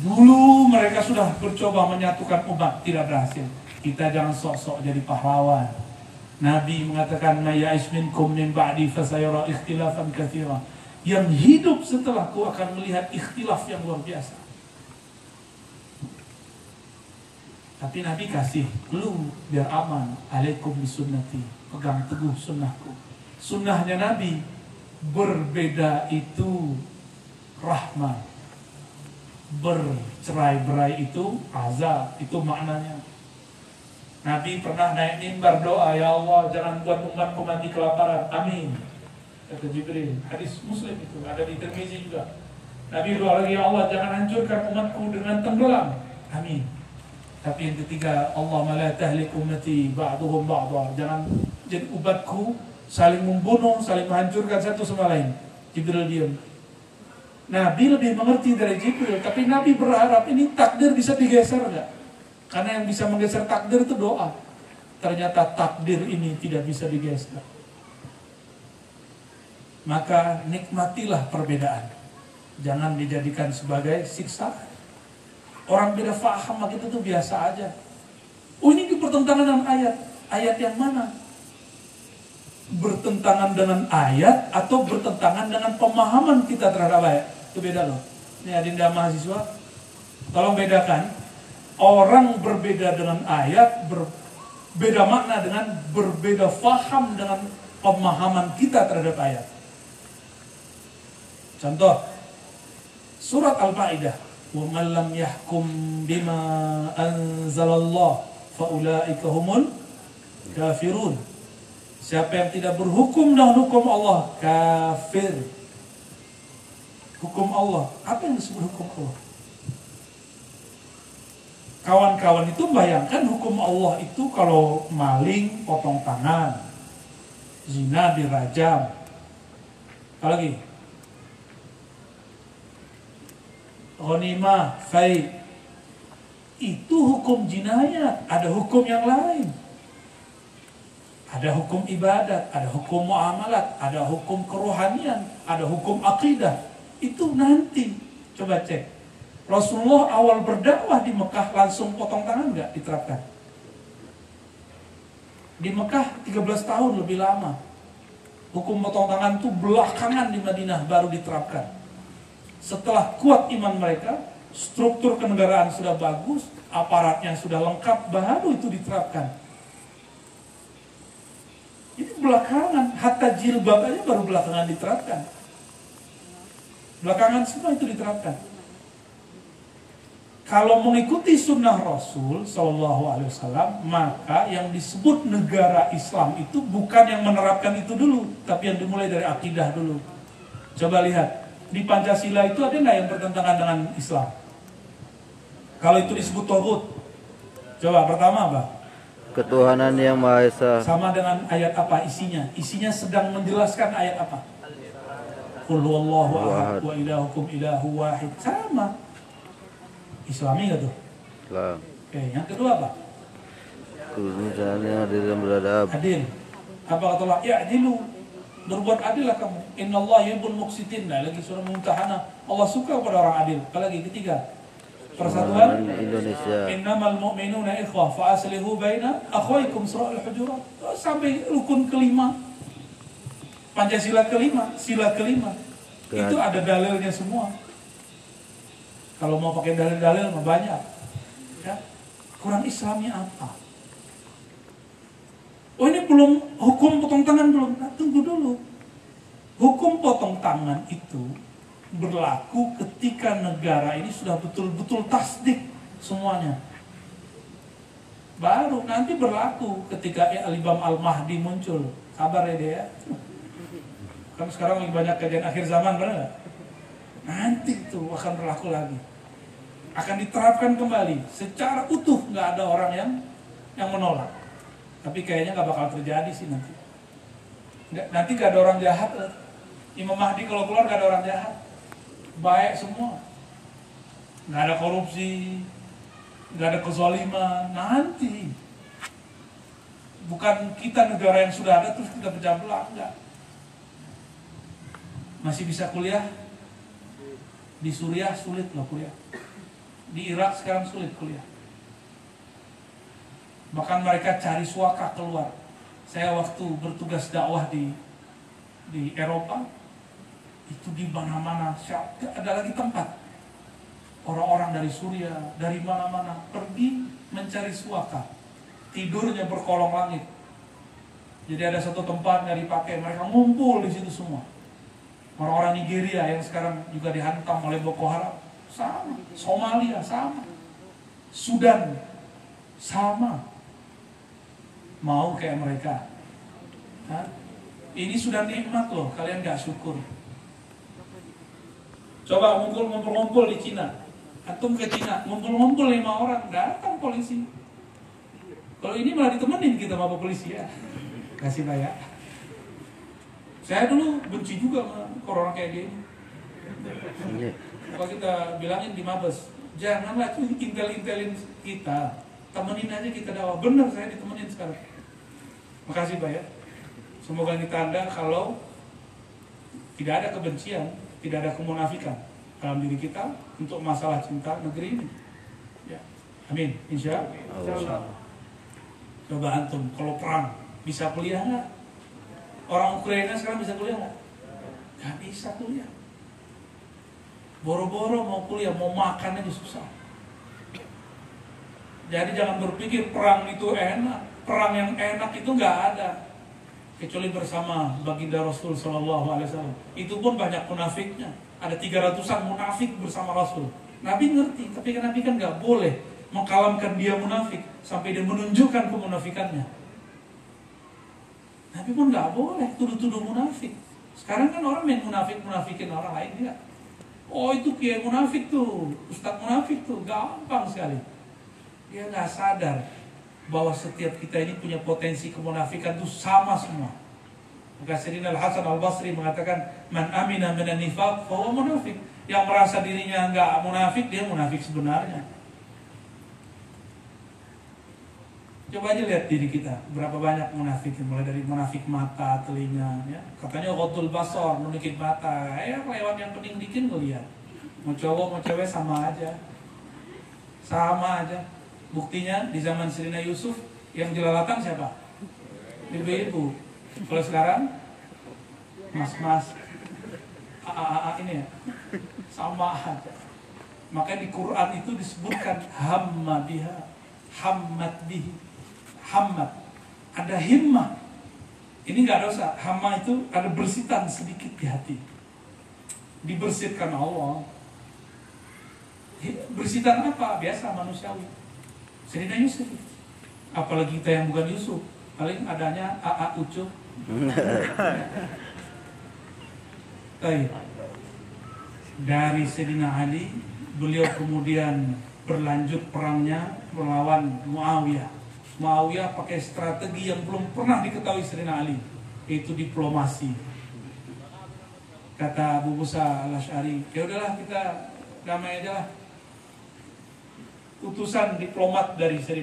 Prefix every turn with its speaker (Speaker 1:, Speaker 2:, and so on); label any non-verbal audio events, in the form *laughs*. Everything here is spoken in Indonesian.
Speaker 1: Dulu mereka sudah bercoba menyatukan umat, tidak berhasil. Kita jangan sok-sok jadi pahlawan. Nabi mengatakan, "Maya'ish minkum min ba'di fasayara ikhtilafan katsira." Yang hidup setelahku akan melihat ikhtilaf yang luar biasa. Tapi Nabi kasih clue biar aman. Alaikum bisunnati. Pegang teguh sunnahku. Sunnahnya Nabi berbeda itu rahmat. Bercerai-berai itu azab. Itu maknanya. Nabi pernah naik mimbar doa, Ya Allah jangan buat umatku mati kelaparan. Amin. Kata Jibril. Hadis Muslim itu ada di Tirmizi juga. Nabi doa lagi, Ya Allah jangan hancurkan umatku dengan tenggelam. Amin. Tapi yang ketiga, Allah malah tahlik ummati ba'duhum ba'dha. Jangan jadi ubatku saling membunuh, saling menghancurkan satu sama lain. Jibril diam. Nabi lebih mengerti dari Jibril, tapi Nabi berharap ini takdir bisa digeser enggak? Karena yang bisa menggeser takdir itu doa. Ternyata takdir ini tidak bisa digeser. Maka nikmatilah perbedaan. Jangan dijadikan sebagai siksaan. Orang beda faham itu tuh biasa aja. Oh ini bertentangan dengan ayat. Ayat yang mana? Bertentangan dengan ayat atau bertentangan dengan pemahaman kita terhadap ayat. Itu beda loh. Ini adinda mahasiswa. Tolong bedakan. Orang berbeda dengan ayat, berbeda makna dengan berbeda faham dengan pemahaman kita terhadap ayat. Contoh, surat Al-Ma'idah وَمَنْ لَمْ يَحْكُمْ بِمَا أَنْزَلَ اللَّهِ فَأُولَٰئِكَ هُمُ الْكَافِرُونَ Siapa yang tidak berhukum dengan hukum Allah, kafir. Hukum Allah. Apa yang disebut hukum Allah? Kawan-kawan itu bayangkan hukum Allah itu kalau maling potong tangan, zina dirajam. Apalagi? ghanimah, fai. Itu hukum jinayat, ada hukum yang lain. Ada hukum ibadat, ada hukum muamalat, ada hukum kerohanian, ada hukum akidah. Itu nanti. Coba cek. Rasulullah awal berdakwah di Mekah langsung potong tangan nggak diterapkan? Di Mekah 13 tahun lebih lama. Hukum potong tangan itu belakangan di Madinah baru diterapkan. Setelah kuat iman mereka, struktur kenegaraan sudah bagus, aparatnya sudah lengkap, baru itu diterapkan. Ini belakangan, hatta jilbab aja baru belakangan diterapkan. Belakangan semua itu diterapkan. Kalau mengikuti sunnah Rasul Shallallahu Alaihi Wasallam, maka yang disebut negara Islam itu bukan yang menerapkan itu dulu, tapi yang dimulai dari akidah dulu. Coba lihat, di Pancasila itu ada nggak yang bertentangan dengan Islam? Kalau itu disebut tohut. Coba pertama apa?
Speaker 2: Ketuhanan yang Maha Esa.
Speaker 1: Sama dengan ayat apa isinya? Isinya sedang menjelaskan ayat apa? Qul huwallahu ahad wa ilahukum ilahu wahid. Sama. Islami gak tuh?
Speaker 2: Islam.
Speaker 1: Oke, yang kedua apa?
Speaker 2: Misalnya adil dan beradab.
Speaker 1: Adil. Apa kata Allah? Ya, adilu Berbuat adillah kamu. Inna Allah yuhibbul muqsitin. Nah, lagi surah Mumtahana. Allah suka pada orang adil. Apalagi ketiga. Persatuan
Speaker 2: Indonesia.
Speaker 1: Innamal mu'minuna ikhwah fa aslihu baina akhwaikum surah Al-Hujurat. Sampai rukun kelima. Pancasila kelima, sila kelima. Itu ada dalilnya semua. Kalau mau pakai dalil-dalil mah banyak. Ya. Kurang Islamnya apa? Oh ini belum hukum potong tangan belum. Nah, tunggu dulu. Hukum potong tangan itu berlaku ketika negara ini sudah betul-betul tasdik semuanya. Baru nanti berlaku ketika Al-Imam Al-Mahdi muncul. Kabar ya dia. Kan sekarang lagi banyak kajian akhir zaman, benar nggak? Nanti itu akan berlaku lagi. Akan diterapkan kembali secara utuh, nggak ada orang yang yang menolak. Tapi kayaknya nggak bakal terjadi sih nanti. Nggak, nanti gak ada orang jahat. Imam Mahdi kalau keluar gak ada orang jahat. Baik semua. Nggak ada korupsi, nggak ada kezaliman. Nanti. Bukan kita negara yang sudah ada terus kita pecah belah. Enggak. Masih bisa kuliah? Di Suriah sulit loh kuliah. Di Irak sekarang sulit kuliah. Bahkan mereka cari suaka keluar. Saya waktu bertugas dakwah di di Eropa, itu di mana-mana, ada lagi tempat. Orang-orang dari Suriah, dari mana-mana pergi mencari suaka. Tidurnya berkolong langit. Jadi ada satu tempat nggak dipakai, mereka ngumpul di situ semua. Orang-orang Nigeria yang sekarang juga dihantam oleh Boko Haram, sama. Somalia sama. Sudan sama. Mau kayak mereka. Hah? Ini sudah nikmat loh, kalian nggak syukur. Coba ngumpul-ngumpul-ngumpul di Cina. Antum ke Cina, ngumpul-ngumpul lima orang, datang polisi. Kalau ini malah ditemenin kita sama polisi ya. Kasih bayar. Saya dulu benci juga sama corona kayak gini.
Speaker 2: Iya.
Speaker 1: Kalau kita bilangin di Mabes, janganlah tuh intel-intelin kita. Temenin aja kita dakwah. Bener saya ditemenin sekarang. Makasih Pak ya. Semoga ini tanda kalau tidak ada kebencian, tidak ada kemunafikan dalam diri kita untuk masalah cinta negeri ini. Ya. Amin. Insya Allah. Coba antum, kalau perang bisa kuliah nggak? Orang Ukraina sekarang bisa kuliah nggak? Nggak bisa kuliah. Boro-boro mau kuliah, mau makan aja susah. Jadi jangan berpikir perang itu enak. Perang yang enak itu nggak ada kecuali bersama baginda Rasul Shallallahu Alaihi Wasallam. Itu pun banyak munafiknya. Ada tiga ratusan munafik bersama Rasul. Nabi ngerti, tapi kan Nabi kan nggak boleh mengkalamkan dia munafik sampai dia menunjukkan kemunafikannya. Nabi pun nggak boleh tuduh-tuduh munafik. Sekarang kan orang main munafik munafikin orang lain dia. Oh itu kiai munafik tuh, ustadz munafik tuh, gampang sekali. Dia nggak sadar bahwa setiap kita ini punya potensi kemunafikan itu sama semua. Maka Sayyidina Al-Hasan Al-Basri mengatakan, Man amina minan nifaq, bahwa munafik. Yang merasa dirinya nggak munafik, dia munafik sebenarnya. Coba aja lihat diri kita, berapa banyak munafik, mulai dari munafik mata, telinga, ya. Katanya khotul basor, menukik mata, ya lewat yang pening dikit ngeliat. Mau cowok, mau cewek sama aja. Sama aja. Buktinya di zaman Serina Yusuf yang jelalatan siapa? Ibu-ibu. Kalau sekarang mas-mas ini ya sama aja. Maka di Quran itu disebutkan hamma biha, hammat bihi, hammat. Ada himmah. Ini nggak dosa. Hamma itu ada bersitan sedikit di hati. Dibersihkan Allah. Bersitan apa? Biasa manusiawi Serina Yusuf. Apalagi kita yang bukan Yusuf, paling adanya AA Ucup. *laughs* Dari Serina Ali, beliau kemudian berlanjut perangnya melawan Muawiyah. Muawiyah pakai strategi yang belum pernah diketahui Serina Ali, yaitu diplomasi. Kata Abu Musa al-Ash'ari, ya udahlah kita damai aja lah utusan diplomat dari Serina